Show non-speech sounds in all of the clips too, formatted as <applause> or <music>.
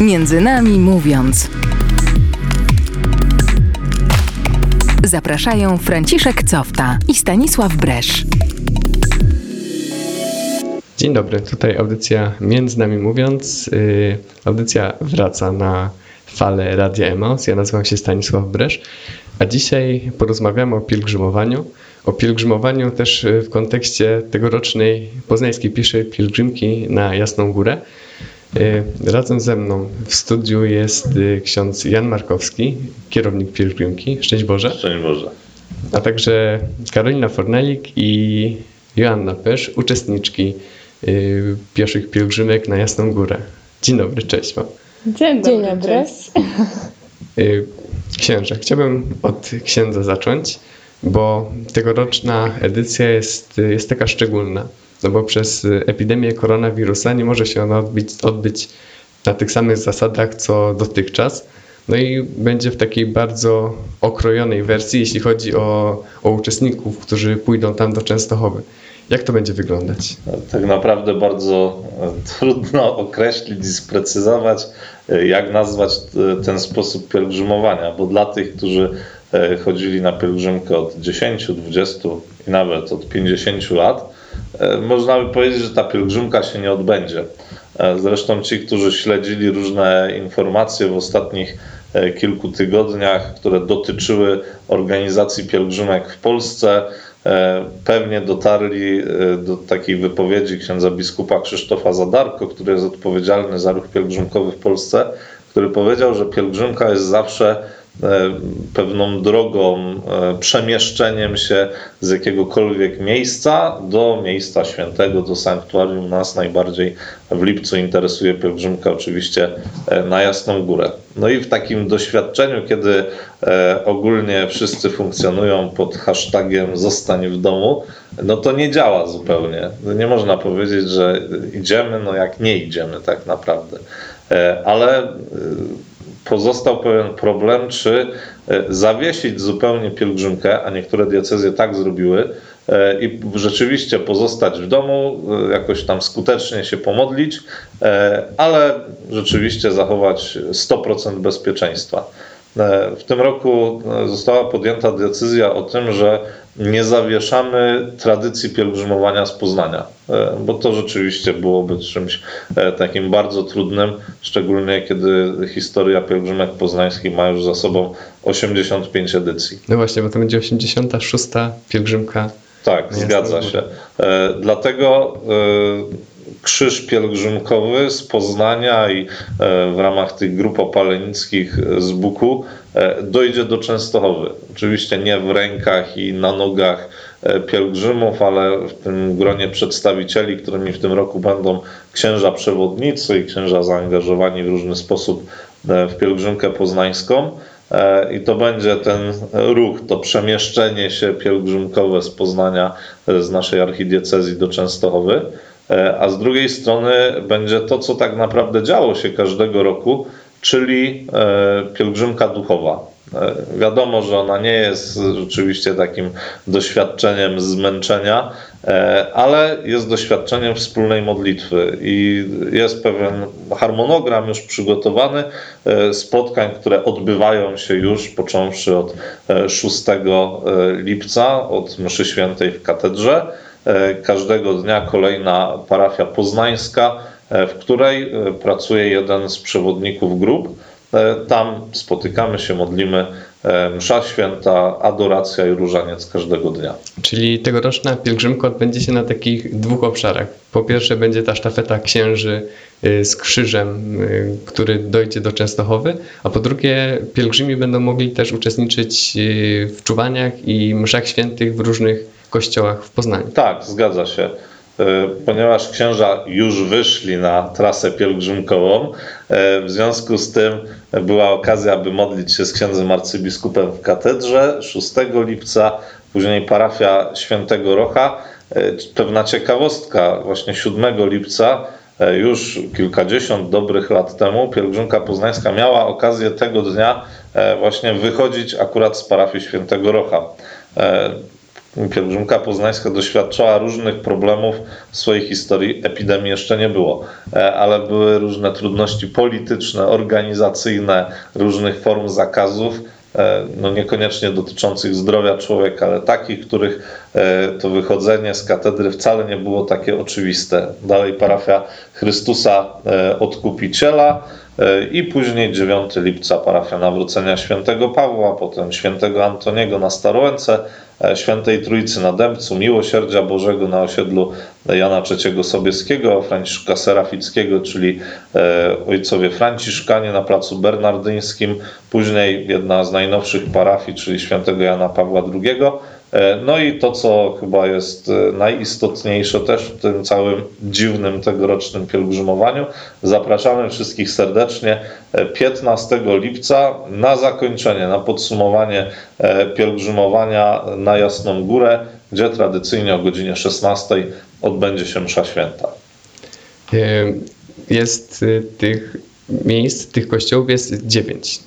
Między nami mówiąc. Zapraszają Franciszek Cofta i Stanisław Bresz. Dzień dobry, tutaj audycja Między nami mówiąc. Yy, audycja wraca na falę Radia Emos. Ja nazywam się Stanisław Bresz, a dzisiaj porozmawiamy o pielgrzymowaniu. O pielgrzymowaniu też w kontekście tegorocznej poznańskiej piszy pielgrzymki na Jasną Górę. Y, razem ze mną w studiu jest y, ksiądz Jan Markowski, kierownik pielgrzymki. Szczęść Boże. Szczęść Boże. A także Karolina Fornelik i Joanna Pesz, uczestniczki y, pieszych pielgrzymek na Jasną Górę. Dzień dobry, cześć Wam. Dzień dobry. Dzień dobry. Księże, chciałbym od księdza zacząć, bo tegoroczna edycja jest, jest taka szczególna no bo przez epidemię koronawirusa nie może się ona odbyć, odbyć na tych samych zasadach co dotychczas. No i będzie w takiej bardzo okrojonej wersji, jeśli chodzi o, o uczestników, którzy pójdą tam do Częstochowy. Jak to będzie wyglądać? Tak naprawdę bardzo trudno <laughs> określić i sprecyzować, jak nazwać ten sposób pielgrzymowania, bo dla tych, którzy e, chodzili na pielgrzymkę od 10, 20 i nawet od 50 lat, E, można by powiedzieć, że ta pielgrzymka się nie odbędzie. E, zresztą ci, którzy śledzili różne informacje w ostatnich e, kilku tygodniach, które dotyczyły organizacji pielgrzymek w Polsce, pewnie dotarli do takiej wypowiedzi księdza biskupa Krzysztofa Zadarko, który jest odpowiedzialny za ruch pielgrzymkowy w Polsce, który powiedział, że pielgrzymka jest zawsze E, pewną drogą, e, przemieszczeniem się z jakiegokolwiek miejsca do miejsca świętego, do sanktuarium. Nas najbardziej w lipcu interesuje pielgrzymka oczywiście e, na Jasną Górę. No i w takim doświadczeniu, kiedy ogólnie wszyscy funkcjonują pod hashtagiem zostań w domu, no to nie działa zupełnie. Nie można powiedzieć, że idziemy, no jak nie idziemy tak naprawdę. Ale pozostał pewien problem, czy e, zawiesić zupełnie pielgrzymkę, a niektóre diecezje tak zrobiły, e, i rzeczywiście pozostać w domu, e, jakoś tam skutecznie się pomodlić, ale rzeczywiście zachować 100% bezpieczeństwa. W tym roku została podjęta decyzja o tym, że nie zawieszamy tradycji pielgrzymowania z Poznania, e, bo to rzeczywiście byłoby czymś e, takim bardzo trudnym, szczególnie kiedy historia pielgrzymek poznańskich ma już za sobą 85 edycji. No właśnie, bo to będzie 86. pielgrzymka. Tak, zgadza się. E, dlatego krzyż pielgrzymkowy z Poznania i w ramach tych grup opalenickich z Buku E, dojdzie do Częstochowy. Oczywiście nie w rękach i na nogach e, pielgrzymów, ale w tym gronie przedstawicieli, którymi w tym roku będą księża przewodnicy i księża zaangażowani w różny sposób e, w pielgrzymkę poznańską. I to będzie ten ruch, to przemieszczenie się pielgrzymkowe z Poznania, z naszej archidiecezji do Częstochowy. A z drugiej strony będzie to, co tak naprawdę działo się każdego roku, czyli e, pielgrzymka duchowa. E, wiadomo, że ona nie jest rzeczywiście takim doświadczeniem zmęczenia, e, ale jest doświadczeniem wspólnej modlitwy i jest pewien harmonogram już przygotowany spotkań, które odbywają się już począwszy od 6 lipca, od mszy świętej w katedrze. Każdego dnia kolejna parafia poznańska E, w której e, pracuje jeden z przewodników grup. E, tam spotykamy się, modlimy msza święta, adoracja i różaniec każdego dnia. Czyli tegoroczna pielgrzymka odbędzie się na takich dwóch obszarach. Po pierwsze będzie ta sztafeta księży z krzyżem, który dojdzie do Częstochowy, a po drugie pielgrzymi będą mogli też uczestniczyć w czuwaniach i mszach świętych w różnych kościołach w Poznaniu. Tak, zgadza się. E, ponieważ księża już wyszli na trasę pielgrzymkową. E, w związku z tym była okazja, aby modlić się z księdzem arcybiskupem w katedrze 6 lipca, później parafia świętego Rocha. E, pewna ciekawostka, właśnie 7 lipca już kilkadziesiąt dobrych lat temu pielgrzymka poznańska miała okazję tego dnia właśnie wychodzić akurat z parafii świętego Rocha pielgrzymka poznańska doświadczała różnych problemów w swojej historii. Epidemii jeszcze nie było, e, ale były różne trudności polityczne, organizacyjne, różnych form zakazów E, no niekoniecznie dotyczących zdrowia człowieka, ale takich, których e, to wychodzenie z katedry wcale nie było takie oczywiste. Dalej parafia Chrystusa Odkupiciela i później 9 lipca parafia Nawrócenia Świętego Pawła, potem Świętego Antoniego na Starołęce, Świętej Trójcy na Dębcu, Miłosierdzia Bożego na osiedlu Jana III Sobieskiego, Franciszka Serafickiego, czyli e, ojcowie Franciszkanie na Placu Bernardyńskim, później jedna z najnowszych parafii, czyli Świętego Jana Pawła II, E, no i to, co chyba jest e, najistotniejsze też w tym całym dziwnym tegorocznym pielgrzymowaniu, zapraszamy wszystkich serdecznie 15 e, lipca na zakończenie, na podsumowanie pielgrzymowania na Jasną Górę, gdzie tradycyjnie o godzinie 16 odbędzie się msza święta. Jest tych miejsc, tych kościołów jest 9.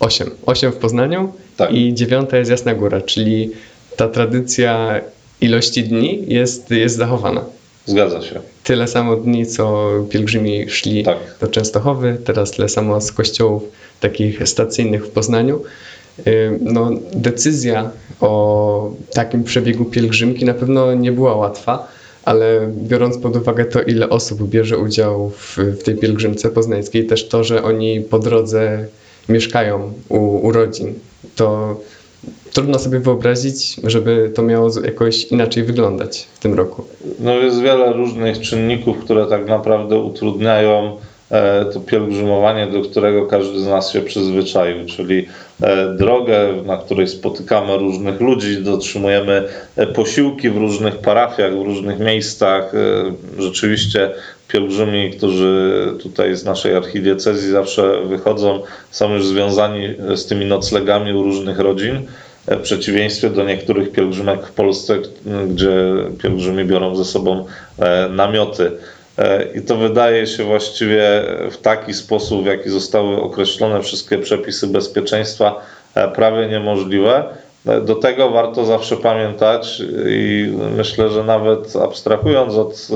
8. 8 w Poznaniu tak. i dziewiąta jest Jasna Góra, czyli ta tradycja ilości dni jest, jest zachowana. Zgadza się. Tyle samo dni, co pielgrzymi szli tak. do Częstochowy, teraz tyle samo z kościołów takich stacyjnych w Poznaniu. No, decyzja o takim przebiegu pielgrzymki na pewno nie była łatwa, ale biorąc pod uwagę to, ile osób bierze udział w, w tej pielgrzymce poznańskiej, też to, że oni po drodze mieszkają u, u rodzin, to trudno sobie wyobrazić, żeby to miało jakoś inaczej wyglądać w tym roku. No jest wiele różnych czynników, które tak naprawdę utrudniają e, to pielgrzymowanie, do którego każdy z nas się przyzwyczaił, czyli e, drogę, na której spotykamy różnych ludzi, dotrzymujemy e, posiłki w różnych parafiach, w różnych miejscach. Rzeczywiście pielgrzymi, którzy tutaj z naszej archidiecezji zawsze wychodzą, są już związani z tymi noclegami u różnych rodzin. W przeciwieństwie do niektórych pielgrzymek w Polsce, gdzie pielgrzymi biorą ze sobą e, namioty. E, I to wydaje się właściwie w taki sposób, w jaki zostały określone wszystkie przepisy bezpieczeństwa, e, prawie niemożliwe. Do tego warto zawsze pamiętać i myślę, że nawet abstrahując od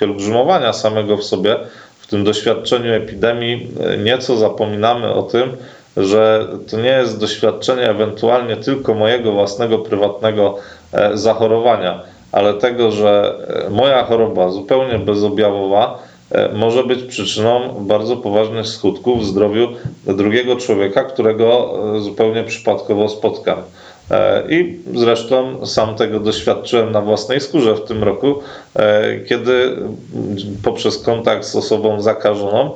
pielgrzymowania samego w sobie, w tym doświadczeniu epidemii, nieco zapominamy o tym, że to nie jest doświadczenie ewentualnie tylko mojego własnego prywatnego e, zachorowania, ale tego, że e, moja choroba zupełnie bezobjawowa e, może być przyczyną bardzo poważnych skutków w zdrowiu drugiego człowieka, którego zupełnie przypadkowo spotkam. I zresztą sam tego doświadczyłem na własnej skórze w tym roku, kiedy poprzez kontakt z osobą zakażoną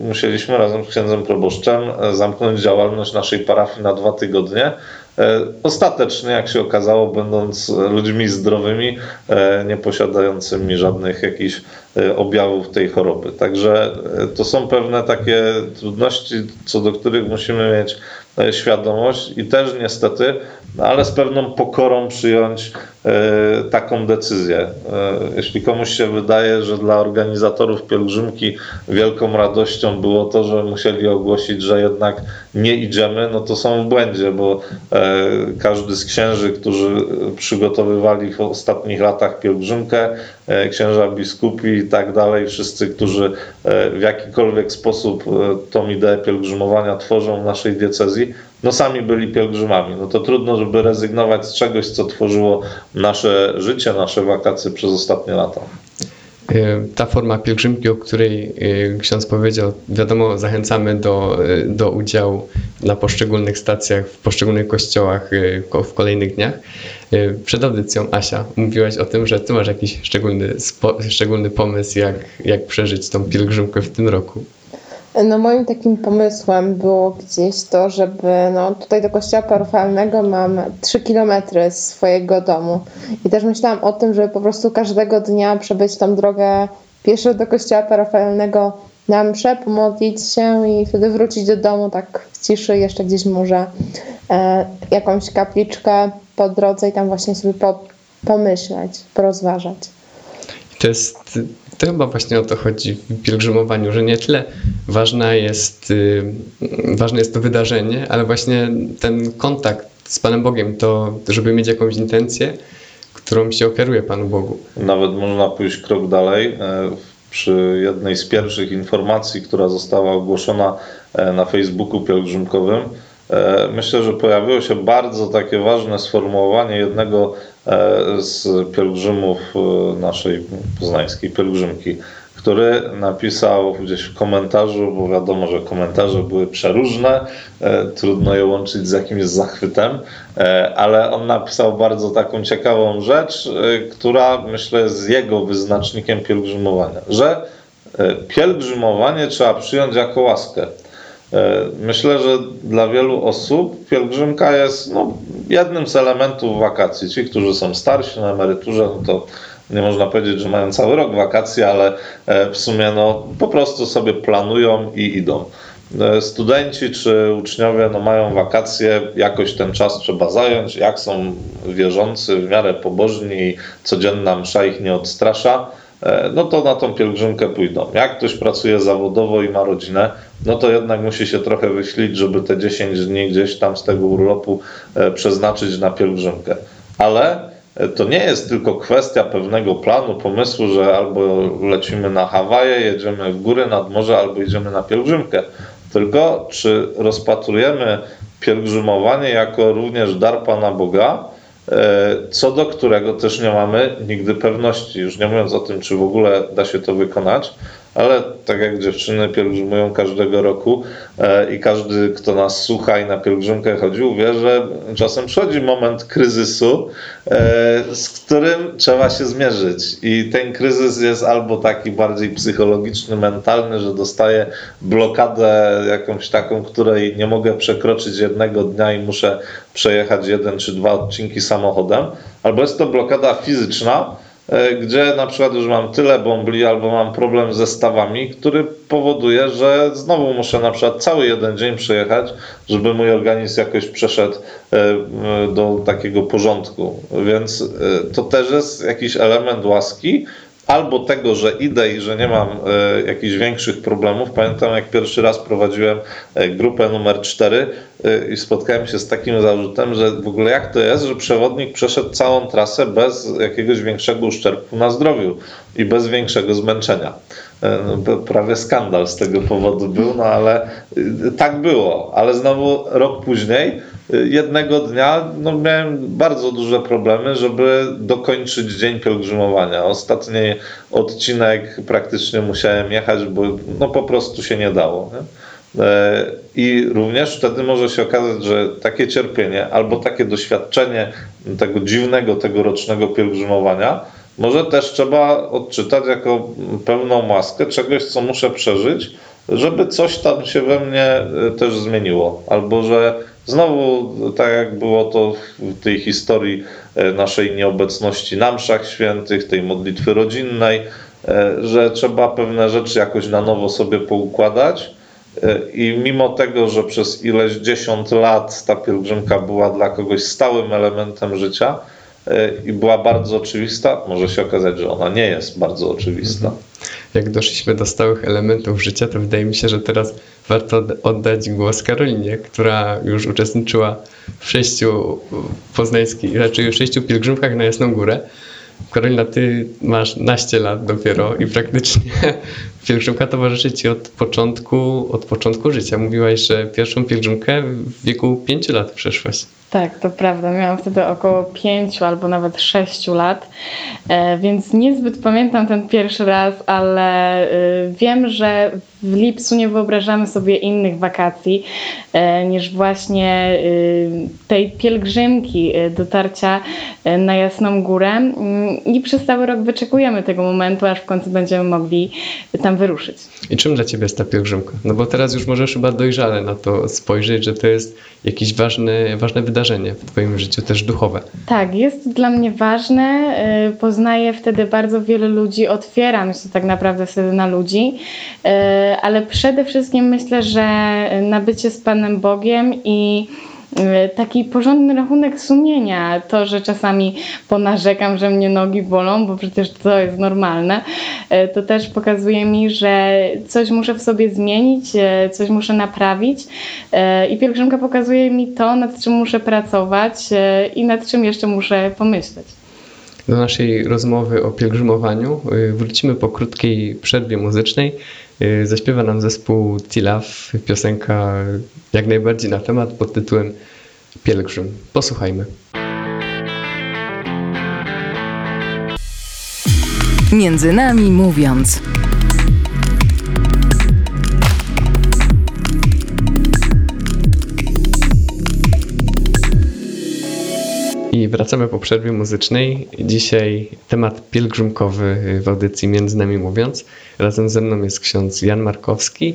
musieliśmy razem z księdzem proboszczem e, zamknąć działalność naszej parafii na dwa tygodnie. E, ostatecznie, jak się okazało, będąc ludźmi zdrowymi, nie posiadającymi żadnych jakichś objawów tej choroby. Także to są pewne takie trudności, co do których musimy mieć świadomość i też niestety, ale z pewną pokorą przyjąć E, taką decyzję. E, jeśli komuś się wydaje, że dla organizatorów pielgrzymki wielką radością było to, że musieli ogłosić, że jednak nie idziemy, no to są w błędzie, bo e, każdy z księży, którzy przygotowywali w ostatnich latach pielgrzymkę, księża biskupi i tak dalej, wszyscy, którzy w jakikolwiek sposób tą ideę pielgrzymowania tworzą w naszej diecezji, no sami byli pielgrzymami. No to trudno, żeby rezygnować z czegoś, co tworzyło nasze życie, nasze wakacje przez ostatnie lata. E, ta forma pielgrzymki, o której e, ksiądz powiedział, wiadomo, zachęcamy do, e, do udziału na poszczególnych stacjach, w poszczególnych kościołach w kolejnych dniach. Przed audycją, Asia, mówiłaś o tym, że ty masz jakiś szczególny, szczególny pomysł, jak, jak przeżyć tą pielgrzymkę w tym roku. No moim takim pomysłem było gdzieś to, żeby no tutaj do kościoła parafialnego mam 3 kilometry swojego domu i też myślałam o tym, żeby po prostu każdego dnia przebyć tą drogę pieszo do kościoła parafialnego na mszę, pomodlić się i wtedy wrócić do domu tak w ciszy, jeszcze gdzieś może e, jakąś kapliczkę po drodze i tam właśnie sobie po, pomyśleć, porozważać. To jest to chyba właśnie o to chodzi w pielgrzymowaniu, że nie tyle ważna jest, y, ważne jest to wydarzenie, ale właśnie ten kontakt z Panem Bogiem, to żeby mieć jakąś intencję, którą się oferuje Panu Bogu. Nawet można pójść krok dalej. E, przy jednej z pierwszych informacji, która została ogłoszona e, na Facebooku pielgrzymkowym, e, myślę, że pojawiło się bardzo takie ważne sformułowanie jednego z pielgrzymów naszej poznańskiej pielgrzymki który napisał gdzieś w komentarzu, bo wiadomo, że komentarze były przeróżne, e, trudno je łączyć z jakimś zachwytem, e, ale on napisał bardzo taką ciekawą rzecz, e, która myślę jest jego wyznacznikiem pielgrzymowania, że pielgrzymowanie trzeba przyjąć jako łaskę. Myślę, że dla wielu osób pielgrzymka jest no, jednym z elementów wakacji. Ci, którzy są starsi na emeryturze, no to nie można powiedzieć, że mają cały rok wakacji, ale e, w sumie no, po prostu sobie planują i idą. E, studenci czy uczniowie no, mają wakacje, jakoś ten czas trzeba zająć. Jak są wierzący, w miarę pobożni codzienna msza ich nie odstrasza, e, no to na tą pielgrzymkę pójdą. Jak ktoś pracuje zawodowo i ma rodzinę, no to jednak musi się trochę wyślić, żeby te 10 dni gdzieś tam z tego urlopu przeznaczyć na pielgrzymkę. Ale to nie jest tylko kwestia pewnego planu, pomysłu, że albo lecimy na Hawaje, jedziemy w góry nad morze, albo idziemy na pielgrzymkę. Tylko czy rozpatrujemy pielgrzymowanie jako również dar Pana Boga, e, co do którego też nie mamy nigdy pewności, już nie mówiąc o tym, czy w ogóle da się to wykonać, ale tak jak dziewczyny pielgrzymują każdego roku e, i każdy, kto nas słucha i na pielgrzymkę chodził, wie, że czasem przychodzi moment kryzysu, e, z którym trzeba się zmierzyć. I ten kryzys jest albo taki bardziej psychologiczny, mentalny, że dostaję blokadę jakąś taką, której nie mogę przekroczyć jednego dnia i muszę przejechać jeden czy dwa odcinki samochodem, albo jest to blokada fizyczna, gdzie na przykład już mam tyle bombli albo mam problem ze stawami, który powoduje, że znowu muszę na przykład cały jeden dzień przejechać, żeby mój organizm jakoś przeszedł e, do takiego porządku. Więc e, to też jest jakiś element łaski, albo tego, że idę i że nie mam e, jakichś większych problemów. Pamiętam, jak pierwszy raz prowadziłem e, grupę numer 4 e, i spotkałem się z takim zarzutem, że w ogóle jak to jest, że przewodnik przeszedł całą trasę bez jakiegoś większego uszczerbku na zdrowiu i bez większego zmęczenia. No, prawie skandal z tego powodu był, no ale tak było. Ale znowu rok później jednego dnia no, miałem bardzo duże problemy, żeby dokończyć dzień pielgrzymowania. Ostatni odcinek praktycznie musiałem jechać, bo no, po prostu się nie dało. Nie? E, I również wtedy może się okazać, że takie cierpienie albo takie doświadczenie tego dziwnego tegorocznego pielgrzymowania może też trzeba odczytać jako pełną maskę czegoś, co muszę przeżyć, żeby coś tam się we mnie e, też zmieniło, albo że Znowu, tak jak było to w tej historii e, naszej nieobecności na mszach świętych, tej modlitwy rodzinnej, e, że trzeba pewne rzeczy jakoś na nowo sobie poukładać. E, I mimo tego, że przez ileś dziesiąt lat ta pielgrzymka była dla kogoś stałym elementem życia i była bardzo oczywista, może się okazać, że ona nie jest bardzo oczywista. Mhm jak doszliśmy do stałych elementów życia, to wydaje mi się, że teraz warto oddać głos Karolinie, która już uczestniczyła w sześciu poznańskich, raczej w sześciu pielgrzymkach na Jasną Górę. Karolina, ty masz naście lat dopiero i praktycznie pielgrzymka towarzyszy ci od początku, od początku życia. Mówiłaś, że pierwszą pielgrzymkę w wieku pięciu lat przeszłaś. Tak, to prawda. Miałam wtedy około pięciu albo nawet sześciu lat, e, więc niezbyt pamiętam ten pierwszy raz, ale e, wiem, że w lipcu nie wyobrażamy sobie innych wakacji e, niż właśnie tej pielgrzymki dotarcia na Jasną Górę mm, i przez cały rok wyczekujemy tego momentu, aż w końcu będziemy mogli tam wyruszyć. I czym dla Ciebie jest ta pielgrzymka? No bo teraz już możesz chyba dojrzale na to spojrzeć, że to jest jakieś ważne, ważne wydarzenie w Twoim życiu, też duchowe. Tak, jest dla mnie ważne. Y, poznaję wtedy bardzo wiele ludzi, otwieram się tak naprawdę wtedy na ludzi, y, ale przede wszystkim myślę, że nabycie z Panem Bogiem i taki porządny rachunek sumienia. To, że czasami ponarzekam, że mnie nogi bolą, bo przecież to jest normalne, to też pokazuje mi, że coś muszę w sobie zmienić, coś muszę naprawić i pielgrzymka pokazuje mi to, nad czym muszę pracować i nad czym jeszcze muszę pomyśleć. Do naszej rozmowy o pielgrzymowaniu wrócimy po krótkiej przerwie muzycznej. Zaśpiewa nam zespół Tilaf, piosenka jak najbardziej na temat pod tytułem Pielgrzym. Posłuchajmy. Między nami mówiąc. I wracamy po przerwie muzycznej. Dzisiaj temat pielgrzymkowy w audycji Między Nami Mówiąc. Razem ze mną jest ksiądz Jan Markowski,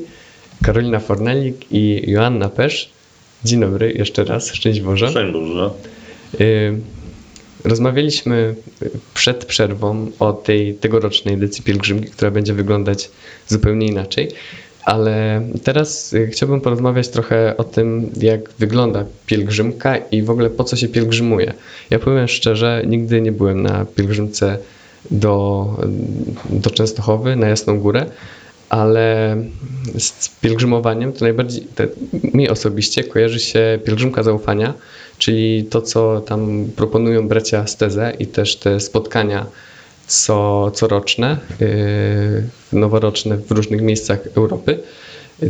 Karolina Fornelik i Joanna Pesz. Dzień dobry, jeszcze raz, szczęść Boże. Szczęść Boże. Rozmawialiśmy przed przerwą o tej tegorocznej edycji pielgrzymki, która będzie wyglądać zupełnie inaczej. Ale teraz chciałbym porozmawiać trochę o tym, jak wygląda pielgrzymka i w ogóle po co się pielgrzymuje. Ja powiem szczerze, nigdy nie byłem na pielgrzymce do, do Częstochowy, na Jasną Górę, ale z pielgrzymowaniem to najbardziej, mi osobiście kojarzy się pielgrzymka zaufania, czyli to, co tam proponują bracia Steze i też te spotkania co, coroczne, yy, noworoczne w różnych miejscach Europy.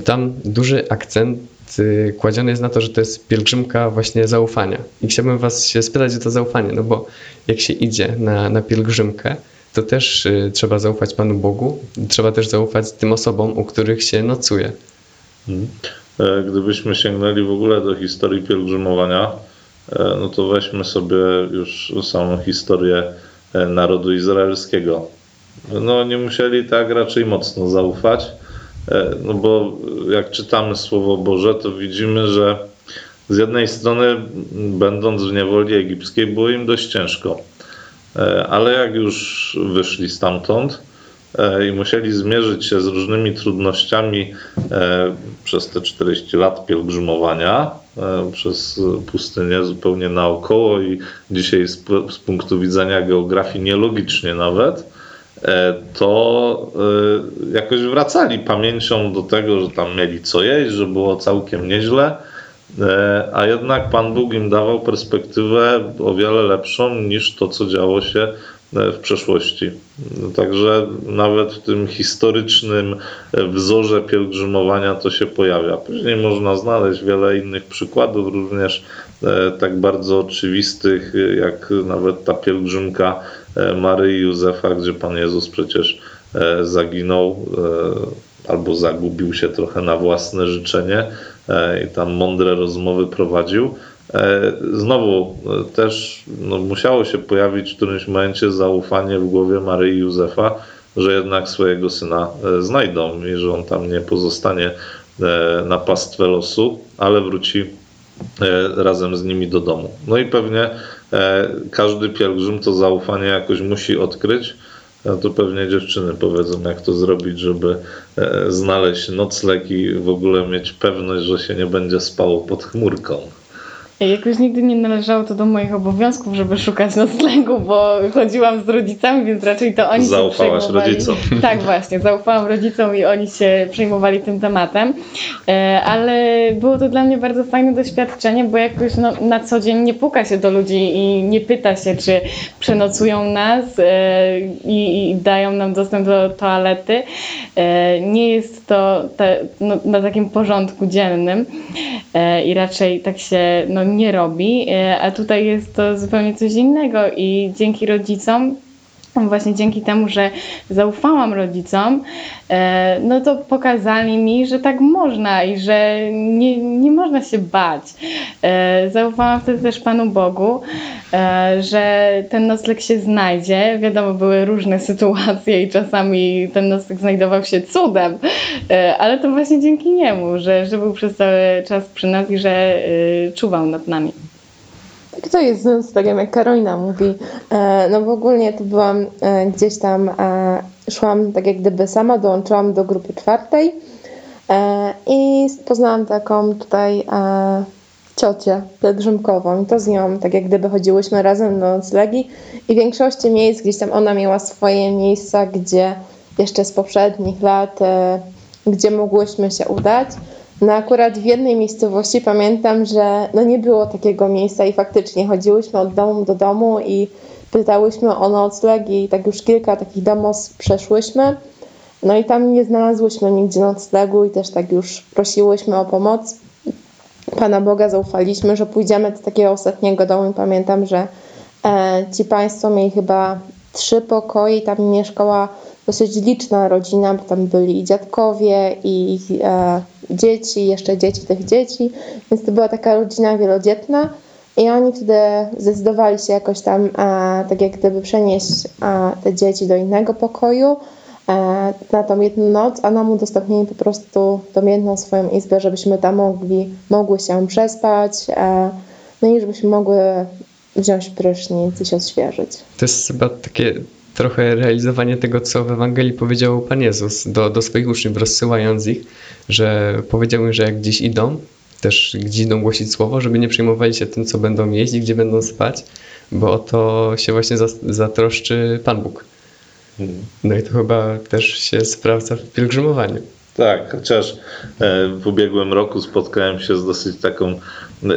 Tam duży akcent yy, kładziony jest na to, że to jest pielgrzymka właśnie zaufania. I chciałbym Was się spytać o to zaufanie, no bo jak się idzie na, na pielgrzymkę, to też y, trzeba zaufać Panu Bogu, trzeba też zaufać tym osobom, u których się nocuje. Mhm. E, gdybyśmy sięgnęli w ogóle do historii pielgrzymowania, e, no to weźmy sobie już samą historię narodu izraelskiego. No nie musieli tak raczej mocno zaufać, no bo jak czytamy Słowo Boże, to widzimy, że z jednej strony, będąc w niewoli egipskiej, było im dość ciężko. E, ale jak już wyszli stamtąd e, i musieli zmierzyć się z różnymi trudnościami e, przez te 40 lat pielgrzymowania przez pustynię zupełnie naokoło i dzisiaj z, z punktu widzenia geografii nielogicznie nawet, to jakoś wracali pamięcią do tego, że tam mieli co jeść, że było całkiem nieźle E, a jednak Pan Bóg im dawał perspektywę o wiele lepszą niż to, co działo się e, w przeszłości. Także nawet w tym historycznym e, wzorze pielgrzymowania to się pojawia. Później można znaleźć wiele innych przykładów, również tak bardzo oczywistych, jak nawet ta pielgrzymka Maryi Józefa, gdzie Pan Jezus przecież zaginął albo zagubił się trochę na własne życzenie E, i tam mądre rozmowy prowadził. E, znowu e, też no, musiało się pojawić w którymś momencie zaufanie w głowie Maryi Józefa, że jednak swojego syna znajdą i że on tam nie pozostanie na pastwę losu, ale wróci razem z nimi do domu. No i pewnie każdy pielgrzym to zaufanie jakoś musi odkryć to pewnie dziewczyny powiedzą, jak to zrobić, żeby e, znaleźć nocleg i w ogóle mieć pewność, że się nie będzie spało pod chmurką. Jakoś nigdy nie należało to do moich obowiązków, żeby szukać noclegu, bo chodziłam z rodzicami, więc raczej to oni Zaufałaś się przejmowali. rodzicom. <laughs> Tak, właśnie, zaufałam rodzicom i oni się przejmowali tym tematem. E, ale było to dla mnie bardzo fajne doświadczenie, bo jakoś no, na co dzień nie puka się do ludzi i nie pyta się, czy przenocują nas e, i, i dają nam dostęp do toalety. E, nie jest to te, no, na takim porządku dziennym i raczej tak się no, nie robi, e, a tutaj jest to zupełnie coś innego i dzięki rodzicom właśnie dzięki temu, że zaufałam rodzicom, e, no to pokazali mi, że tak można i że nie, nie można się bać. E, zaufałam wtedy też Panu Bogu, że ten nocleg się znajdzie. Wiadomo, były różne sytuacje i czasami ten nocleg znajdował się cudem, ale to właśnie dzięki niemu, że, że był przez cały czas przy nas i że czuwał nad nami. Tak to jest z noclegiem, jak Karolina mówi. E, no w ogóle to byłam e, gdzieś tam, e, szłam tak jak gdyby sama, dołączyłam do grupy czwartej i poznałam taką tutaj ciocię pielgrzymkową i to z nią, tak jak gdyby chodziłyśmy razem do noclegi i w większości miejsc gdzieś tam ona miała swoje miejsca, gdzie jeszcze z poprzednich lat, e, gdzie mogłyśmy się udać. No akurat w jednej miejscowości pamiętam, że no nie było takiego miejsca i faktycznie chodziłyśmy od domu do domu i pytałyśmy o nocleg i tak już kilka takich domostw przeszłyśmy. No i tam nie znalazłyśmy nigdzie noclegu i też tak już prosiłyśmy o pomoc. Pana Boga zaufaliśmy, że pójdziemy do takiego ostatniego domu. Pamiętam, że e, ci państwo mieli chyba trzy pokoje i tam mieszkała dosyć liczna rodzina, bo tam byli i dziadkowie, i e, dzieci, jeszcze dzieci tych dzieci, więc to była taka rodzina wielodzietna. I oni wtedy zdecydowali się jakoś tam, a, tak jak gdyby przenieść a, te dzieci do innego pokoju a, e, na tą jedną noc, a nam udostępnili po prostu tą jedną swoją izbę, żebyśmy tam mogli, mogły się przespać, a, e, no i żebyśmy mogły wziąć prysznic i się odświeżyć. To jest chyba takie trochę realizowanie tego, co w Ewangelii powiedział Pan Jezus do, do swoich uczniów, rozsyłając ich, że powiedział im, że jak gdzieś idą, też gdzie idą głosić słowo, żeby nie przejmowali się tym, co będą jeść i gdzie będą spać, bo o to się właśnie zatroszczy Pan Bóg. Mhm. No i to chyba też się sprawdza w pielgrzymowaniu. Tak, chociaż e, w ubiegłym roku spotkałem się z dosyć taką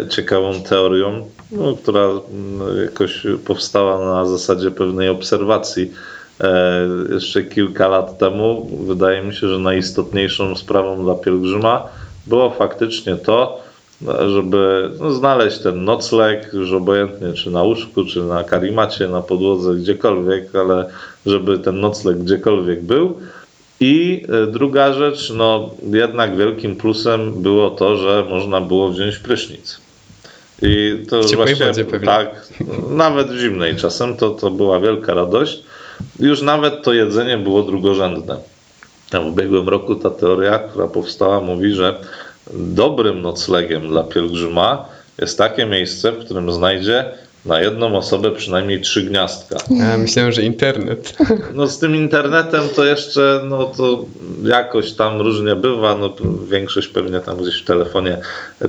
ciekawą teorią, no, która jakoś powstała na zasadzie pewnej obserwacji. E, jeszcze kilka lat temu wydaje mi się, że najistotniejszą sprawą dla pielgrzyma było faktycznie to, żeby no, znaleźć ten nocleg, już obojętnie czy na łóżku, czy na karimacie, na podłodze, gdziekolwiek, ale żeby ten nocleg gdziekolwiek był. I e, druga rzecz, no jednak wielkim plusem było to, że można było wziąć prysznic. I to w właśnie tak, nawet w zimnej czasem to, to była wielka radość. Już nawet to jedzenie było drugorzędne. W ubiegłym roku ta teoria, która powstała, mówi, że dobrym noclegiem dla pielgrzyma jest takie miejsce, w którym znajdzie na jedną osobę przynajmniej trzy gniazdka. Ja myślałem, że internet. No z tym internetem to jeszcze, no to jakoś tam różnie bywa, no większość pewnie tam gdzieś w telefonie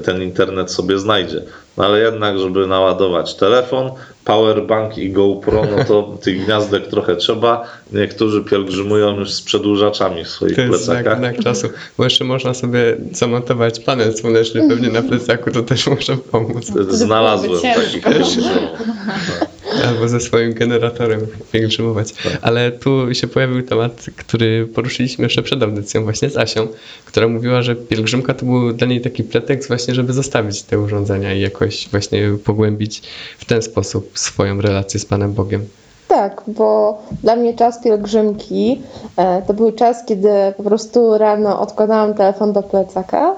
ten internet sobie znajdzie. No ale jednak, żeby naładować telefon, powerbank i GoPro, no to <laughs> tych gniazdek trochę trzeba. Niektórzy pielgrzymują już z przedłużaczami w swoich to jest plecakach. Znak, czasu, bo jeszcze można sobie zamontować panel słoneczny pewnie na plecaku, to też może pomóc. Znalazłem takich <laughs> Albo ze swoim generatorem pielgrzymować. Ale tu się pojawił temat, który poruszyliśmy jeszcze przed audycją właśnie z Asią, która mówiła, że pielgrzymka to był dla niej taki pretekst właśnie, żeby zostawić te urządzenia i jakoś właśnie pogłębić w ten sposób swoją relację z Panem Bogiem. Tak, bo dla mnie czas pielgrzymki e, to był czas, kiedy po prostu rano odkładałam telefon do plecaka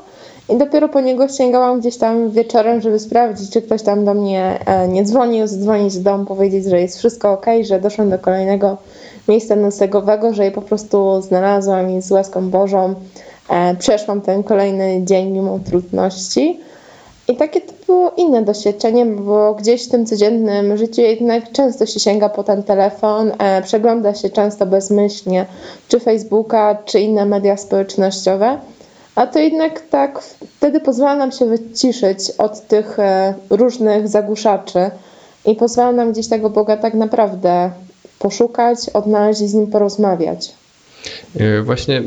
i dopiero po niego sięgałam gdzieś tam wieczorem, żeby sprawdzić, czy ktoś tam do mnie e, nie dzwonił, zadzwonić z domu, powiedzieć, że jest wszystko ok, że doszłam do kolejnego miejsca noclegowego, że je po prostu znalazłam i z łaską Bożą e, przeszłam ten kolejny dzień mimo trudności. I takie to było inne doświadczenie, bo gdzieś w tym codziennym życiu jednak często się sięga po ten telefon, e, przegląda się często bezmyślnie czy Facebooka, czy inne media społecznościowe. A to jednak tak wtedy pozwala nam się wyciszyć od tych e, różnych zagłuszaczy i pozwala nam gdzieś tego Boga tak naprawdę poszukać, odnaleźć i z nim porozmawiać. E, właśnie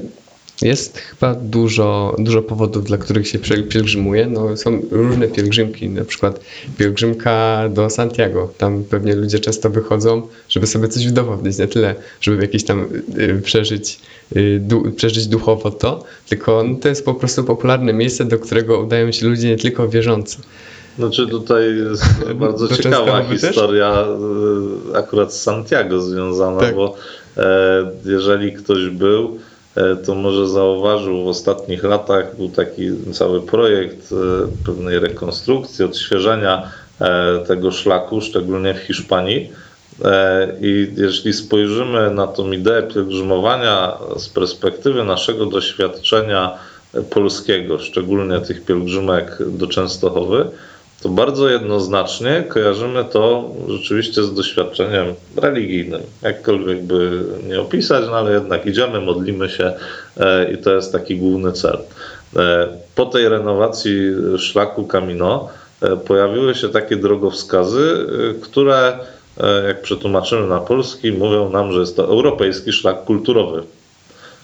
jest chyba dużo, dużo powodów, dla których się pielgrzymuje. No, są różne pielgrzymki, na przykład pielgrzymka do Santiago. Tam pewnie ludzie często wychodzą, żeby sobie coś udowodnić, nie tyle, żeby jakieś tam y, przeżyć, y, du, przeżyć duchowo to, tylko no, to jest po prostu popularne miejsce, do którego udają się ludzie nie tylko wierzący. Znaczy tutaj jest <laughs> bardzo ciekawa historia też? akurat z Santiago związana, tak. bo e, jeżeli ktoś był, to może zauważył w ostatnich latach był taki cały projekt e, pewnej rekonstrukcji, odświeżenia e, tego szlaku, szczególnie w Hiszpanii. I jeśli spojrzymy na tą ideę pielgrzymowania z perspektywy naszego doświadczenia polskiego, szczególnie tych pielgrzymek do Częstochowy, to bardzo jednoznacznie kojarzymy to rzeczywiście z doświadczeniem religijnym. Jakkolwiek by nie opisać, no ale jednak idziemy, modlimy się e, i to jest taki główny cel. E, po tej renowacji szlaku Camino pojawiły się takie drogowskazy, które, jak przetłumaczymy na polski, mówią nam, że jest to europejski szlak kulturowy,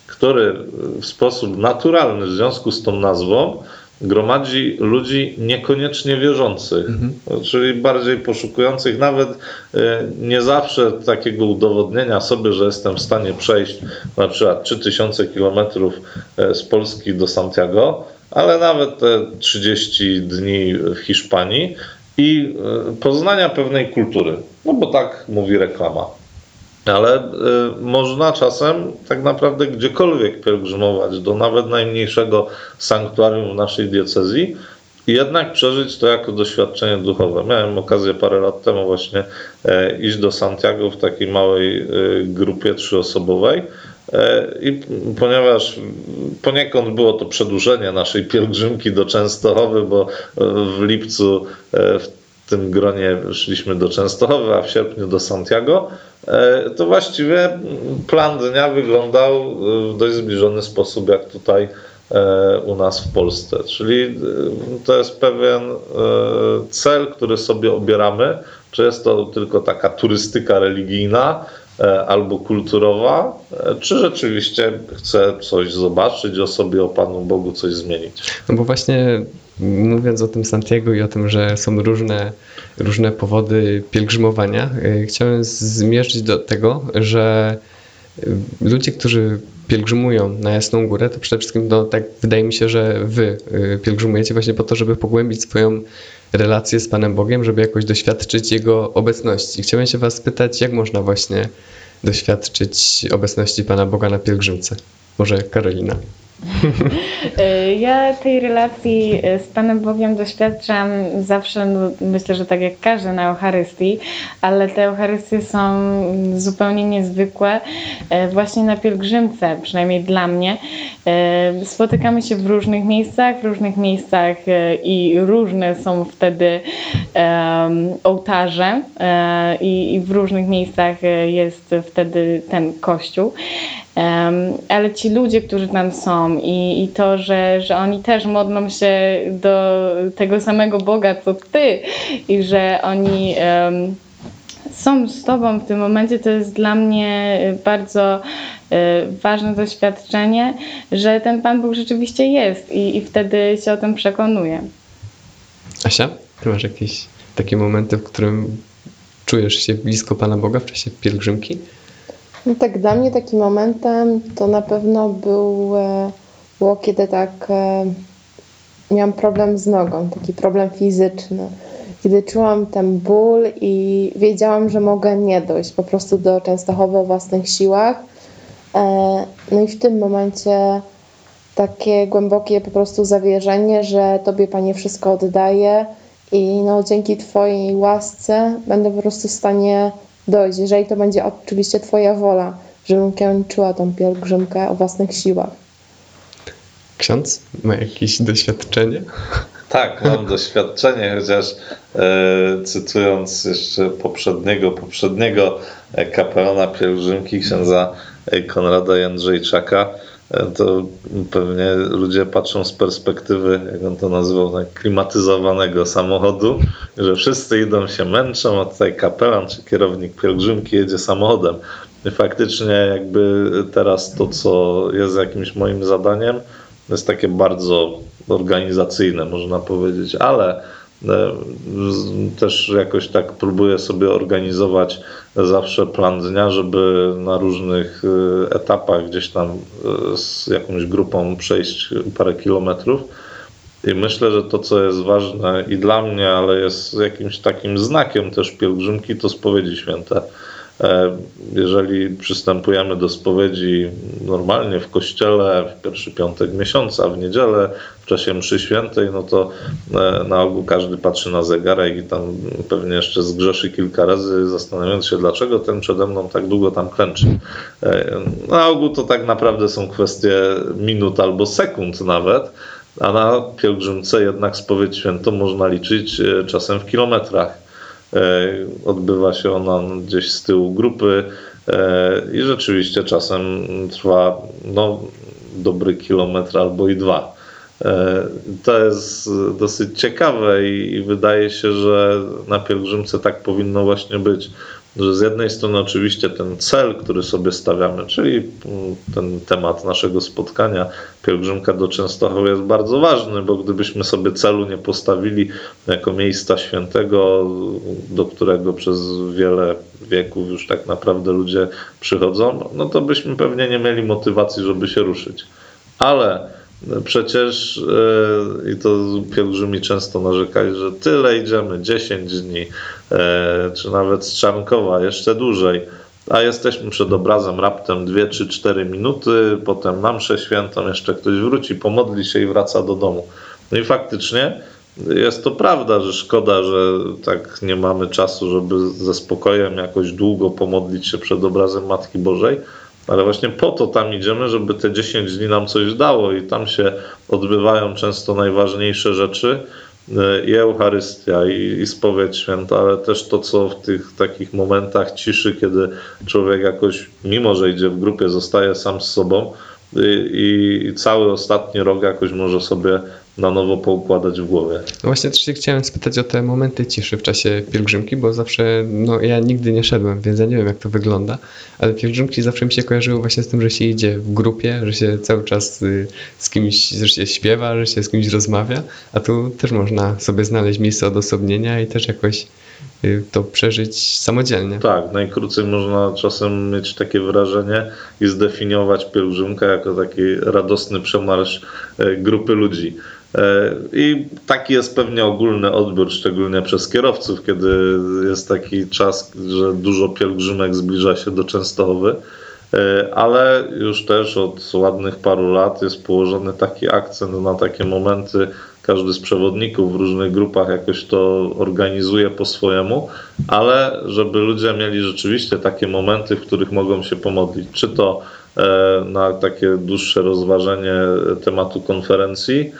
który w sposób naturalny w związku z tą nazwą gromadzi ludzi niekoniecznie wierzących, mhm. czyli bardziej poszukujących, nawet e, nie zawsze takiego udowodnienia sobie, że jestem w stanie przejść na przykład 3000 kilometrów e, z Polski do Santiago, ale nawet te 30 dni w Hiszpanii i e, poznania pewnej kultury, no bo tak mówi reklama. Ale y, można czasem tak naprawdę gdziekolwiek pielgrzymować, do nawet najmniejszego sanktuarium w naszej diecezji i jednak przeżyć to jako doświadczenie duchowe. Miałem okazję parę lat temu właśnie e, iść do Santiago w takiej małej e, grupie trzyosobowej. E, I ponieważ poniekąd było to przedłużenie naszej pielgrzymki do Częstochowy, bo w lipcu w tym gronie szliśmy do Częstochowy, a w sierpniu do Santiago, e, to właściwie plan dnia wyglądał w dość zbliżony sposób jak tutaj e, u nas w Polsce. Czyli e, to jest pewien cel, który sobie obieramy, czy jest to tylko taka turystyka religijna, albo kulturowa, czy rzeczywiście chcę coś zobaczyć o sobie, o Panu Bogu coś zmienić. No bo właśnie mówiąc o tym Santiago i o tym, że są różne, różne powody pielgrzymowania, y, chciałem zmierzyć do tego, że y, ludzie, którzy pielgrzymują na Jasną Górę, to przede wszystkim no, tak wydaje mi się, że wy y, pielgrzymujecie właśnie po to, żeby pogłębić swoją relację z Panem Bogiem, żeby jakoś doświadczyć Jego obecności. Chciałem się was spytać, jak można właśnie doświadczyć obecności Pana Boga na pielgrzymce? Może Karolina. E, <laughs> ja tej relacji e, z Panem Bogiem doświadczam zawsze, no, myślę, że tak jak każdy na Eucharystii, ale te Eucharystie są zupełnie niezwykłe e, właśnie na pielgrzymce, przynajmniej dla mnie. Spotykamy się w różnych miejscach, w różnych miejscach i różne są wtedy ołtarze i w różnych miejscach jest wtedy ten kościół ale ci ludzie, którzy tam są i, i to, że, że oni też modlą się do tego samego Boga, co ty i że oni są z tobą w tym momencie, to jest dla mnie bardzo y, ważne doświadczenie, że ten Pan Bóg rzeczywiście jest i, i wtedy się o tym przekonuję. Asia, ty masz jakieś takie momenty, w którym czujesz się blisko Pana Boga w czasie pielgrzymki? No tak, dla mnie takim momentem to na pewno był, e, było kiedy tak e, miałam problem z nogą, taki problem fizyczny. Kiedy czułam ten ból i wiedziałam, że mogę nie dojść po prostu do Częstochowy o własnych siłach. E, no i w tym momencie takie głębokie po prostu zawierzenie, że Tobie Panie wszystko oddaję i no dzięki Twojej łasce będę po prostu w stanie dojść, jeżeli to będzie oczywiście Twoja wola, żebym kończyła tą pielgrzymkę o własnych siłach. Ksiądz ma jakieś doświadczenie? Tak, mam doświadczenie, chociaż e, cytując jeszcze poprzedniego, poprzedniego kapelana pielgrzymki, księdza Konrada Jędrzejczaka, E, to pewnie ludzie patrzą z perspektywy, jak on to nazywał, tak, klimatyzowanego samochodu, że wszyscy idą się męczą, a tutaj kapelan czy kierownik pielgrzymki jedzie samochodem. I faktycznie jakby teraz to, co jest jakimś moim zadaniem, jest takie bardzo organizacyjne, można powiedzieć, ale E, też jakoś tak próbuję sobie organizować zawsze plan dnia, żeby na różnych e, etapach gdzieś tam e, z jakąś grupą przejść parę kilometrów. I myślę, że to, co jest ważne i dla mnie, ale jest jakimś takim znakiem też pielgrzymki, to spowiedzi święte. E, jeżeli przystępujemy do spowiedzi normalnie w kościele, w pierwszy piątek miesiąca, w niedzielę, w czasie mszy świętej, no to e, na ogół każdy patrzy na zegarek i tam pewnie jeszcze zgrzeszy kilka razy, zastanawiając się, dlaczego ten przede mną tak długo tam klęczy. E, na ogół to tak naprawdę są kwestie minut albo sekund nawet, a na pielgrzymce jednak spowiedź świętą można liczyć czasem w kilometrach. E, odbywa się ona gdzieś z tyłu grupy e, i rzeczywiście czasem trwa no, dobry kilometr albo i dwa. To jest dosyć ciekawe i wydaje się, że na pielgrzymce tak powinno właśnie być że z jednej strony oczywiście ten cel, który sobie stawiamy, czyli ten temat naszego spotkania, pielgrzymka do Częstochowy jest bardzo ważny, bo gdybyśmy sobie celu nie postawili jako miejsca świętego, do którego przez wiele wieków już tak naprawdę ludzie przychodzą, no to byśmy pewnie nie mieli motywacji, żeby się ruszyć. Ale Przecież e, i to pielgrzymi często narzekali, że tyle idziemy, 10 dni, e, czy nawet z Czarnkowa jeszcze dłużej, a jesteśmy przed obrazem raptem 2 czy 4 minuty, potem na mszę świętą jeszcze ktoś wróci, pomodli się i wraca do domu. No i faktycznie jest to prawda, że szkoda, że tak nie mamy czasu, żeby ze spokojem jakoś długo pomodlić się przed obrazem Matki Bożej, ale właśnie po to tam idziemy, żeby te 10 dni nam coś dało i tam się odbywają często najważniejsze rzeczy e, i Eucharystia, i, i spowiedź święta, ale też to, co w tych takich momentach ciszy, kiedy człowiek jakoś, mimo że idzie w grupie, zostaje sam z sobą i, i cały ostatni rok jakoś może sobie na nowo poukładać w głowie. No właśnie też się chciałem spytać o te momenty ciszy w czasie pielgrzymki, bo zawsze, no ja nigdy nie szedłem, więc ja nie wiem jak to wygląda, ale pielgrzymki zawsze mi się kojarzyły właśnie z tym, że się idzie w grupie, że się cały czas y, z kimś, że się śpiewa, że się z kimś rozmawia, a tu też można sobie znaleźć miejsce odosobnienia i też jakoś y, to przeżyć samodzielnie. Tak, najkrócej można czasem mieć takie wrażenie i zdefiniować pielgrzymkę jako taki radosny przemarsz y, grupy ludzi. E, I taki jest pewnie ogólny odbiór, szczególnie przez kierowców, kiedy jest taki czas, że dużo pielgrzymek zbliża się do Częstochowy, e, ale już też od ładnych paru lat jest położony taki akcent na takie momenty. Każdy z przewodników w różnych grupach jakoś to organizuje po swojemu, ale żeby ludzie mieli rzeczywiście takie momenty, w których mogą się pomodlić. Czy to e, na takie dłuższe rozważenie tematu konferencji,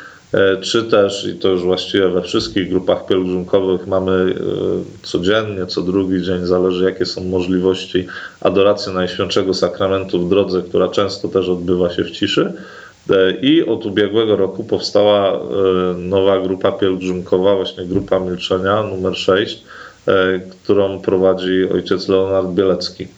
czy też, i to już właściwie we wszystkich grupach pielgrzymkowych mamy e, codziennie, co drugi dzień, zależy jakie są możliwości, adorację Najświętszego Sakramentu w drodze, która często też odbywa się w ciszy. E, I od ubiegłego roku powstała nowa grupa pielgrzymkowa, właśnie Grupa Milczenia numer 6, którą prowadzi ojciec Leonard Bielecki.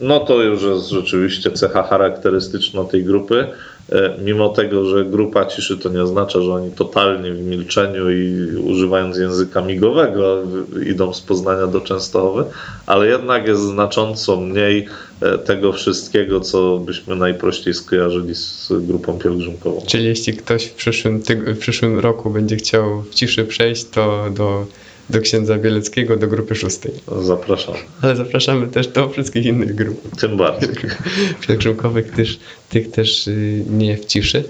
No to już jest rzeczywiście cecha charakterystyczna tej grupy. E, mimo tego, że grupa ciszy to nie oznacza, że oni totalnie w milczeniu i używając języka migowego idą z Poznania do Częstochowy, ale jednak jest znacząco mniej e, tego wszystkiego, co byśmy najprościej skojarzyli z grupą pielgrzymkową. Czyli jeśli ktoś w przyszłym, w przyszłym roku będzie chciał w ciszy przejść, to do do księdza Bieleckiego, do grupy szóstej. Zapraszam. Ale zapraszamy też do wszystkich innych grup. Tym bardziej. <laughs> Pielgrzymkowych, też, tych też y, nie w ciszy.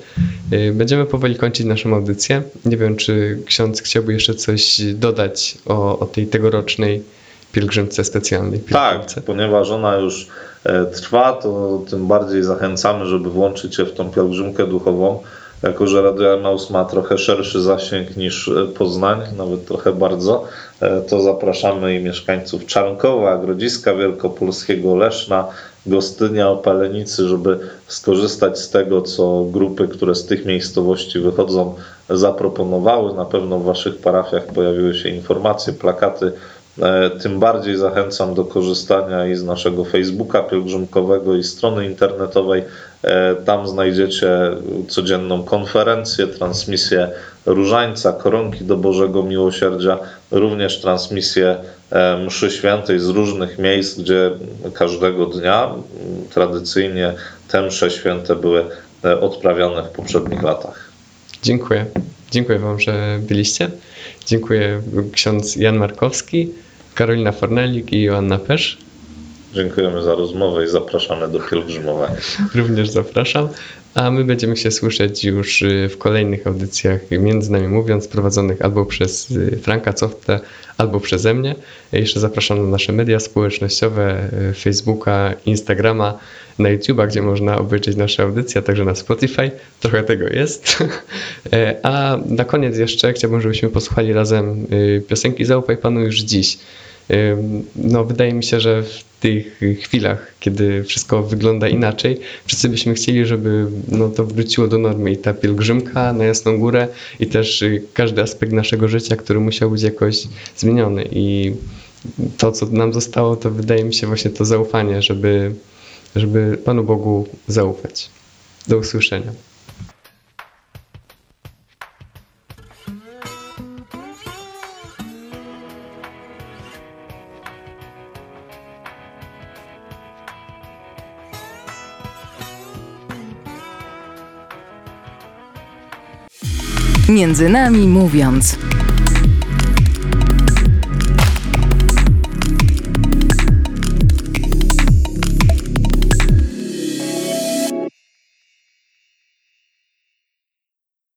Y, będziemy powoli kończyć naszą audycję. Nie wiem, czy ksiądz chciałby jeszcze coś dodać o, o tej tegorocznej pielgrzymce specjalnej. Pielgrzymce. Tak, ponieważ ona już e, trwa, to tym bardziej zachęcamy, żeby włączyć się w tą pielgrzymkę duchową jako że Radio Emaus ma trochę szerszy zasięg niż e, Poznań, nawet trochę bardzo, e, to zapraszamy i mieszkańców Czarnkowa, Grodziska Wielkopolskiego, Leszna, Gostynia, Opalenicy, żeby skorzystać z tego, co grupy, które z tych miejscowości wychodzą, zaproponowały. Na pewno w Waszych parafiach pojawiły się informacje, plakaty. E, tym bardziej zachęcam do korzystania i z naszego Facebooka pielgrzymkowego i strony internetowej E, tam znajdziecie codzienną konferencję, transmisję Różańca, Koronki do Bożego Miłosierdzia, również transmisję e, mszy świętej z różnych miejsc, gdzie każdego dnia tradycyjnie te msze święte były odprawiane w poprzednich latach. Dziękuję. Dziękuję Wam, że byliście. Dziękuję ksiądz Jan Markowski, Karolina Fornelik i Joanna Pesz. Dziękujemy za rozmowę i zapraszamy do pielgrzymowania. Również zapraszam. A my będziemy się słyszeć już y, w kolejnych audycjach, między nami mówiąc, prowadzonych albo przez y, Franka Coftę, albo przeze mnie. Jeszcze zapraszam na nasze media społecznościowe, y, Facebooka, Instagrama, na YouTube'a, gdzie można obejrzeć nasze audycje, a także na Spotify. Trochę tego jest. <laughs> E, a na koniec jeszcze chciałbym, żebyśmy posłuchali razem piosenki Zaufaj Panu już dziś. No, wydaje mi się, że tych chwilach, kiedy wszystko wygląda inaczej, wszyscy byśmy chcieli, żeby no, to wróciło do normy i ta pielgrzymka na Jasną Górę i też y, każdy aspekt naszego życia, który musiał być jakoś zmieniony i to, co nam zostało, to wydaje mi się właśnie to zaufanie, żeby, żeby Panu Bogu zaufać. Do usłyszenia. Między nami mówiąc.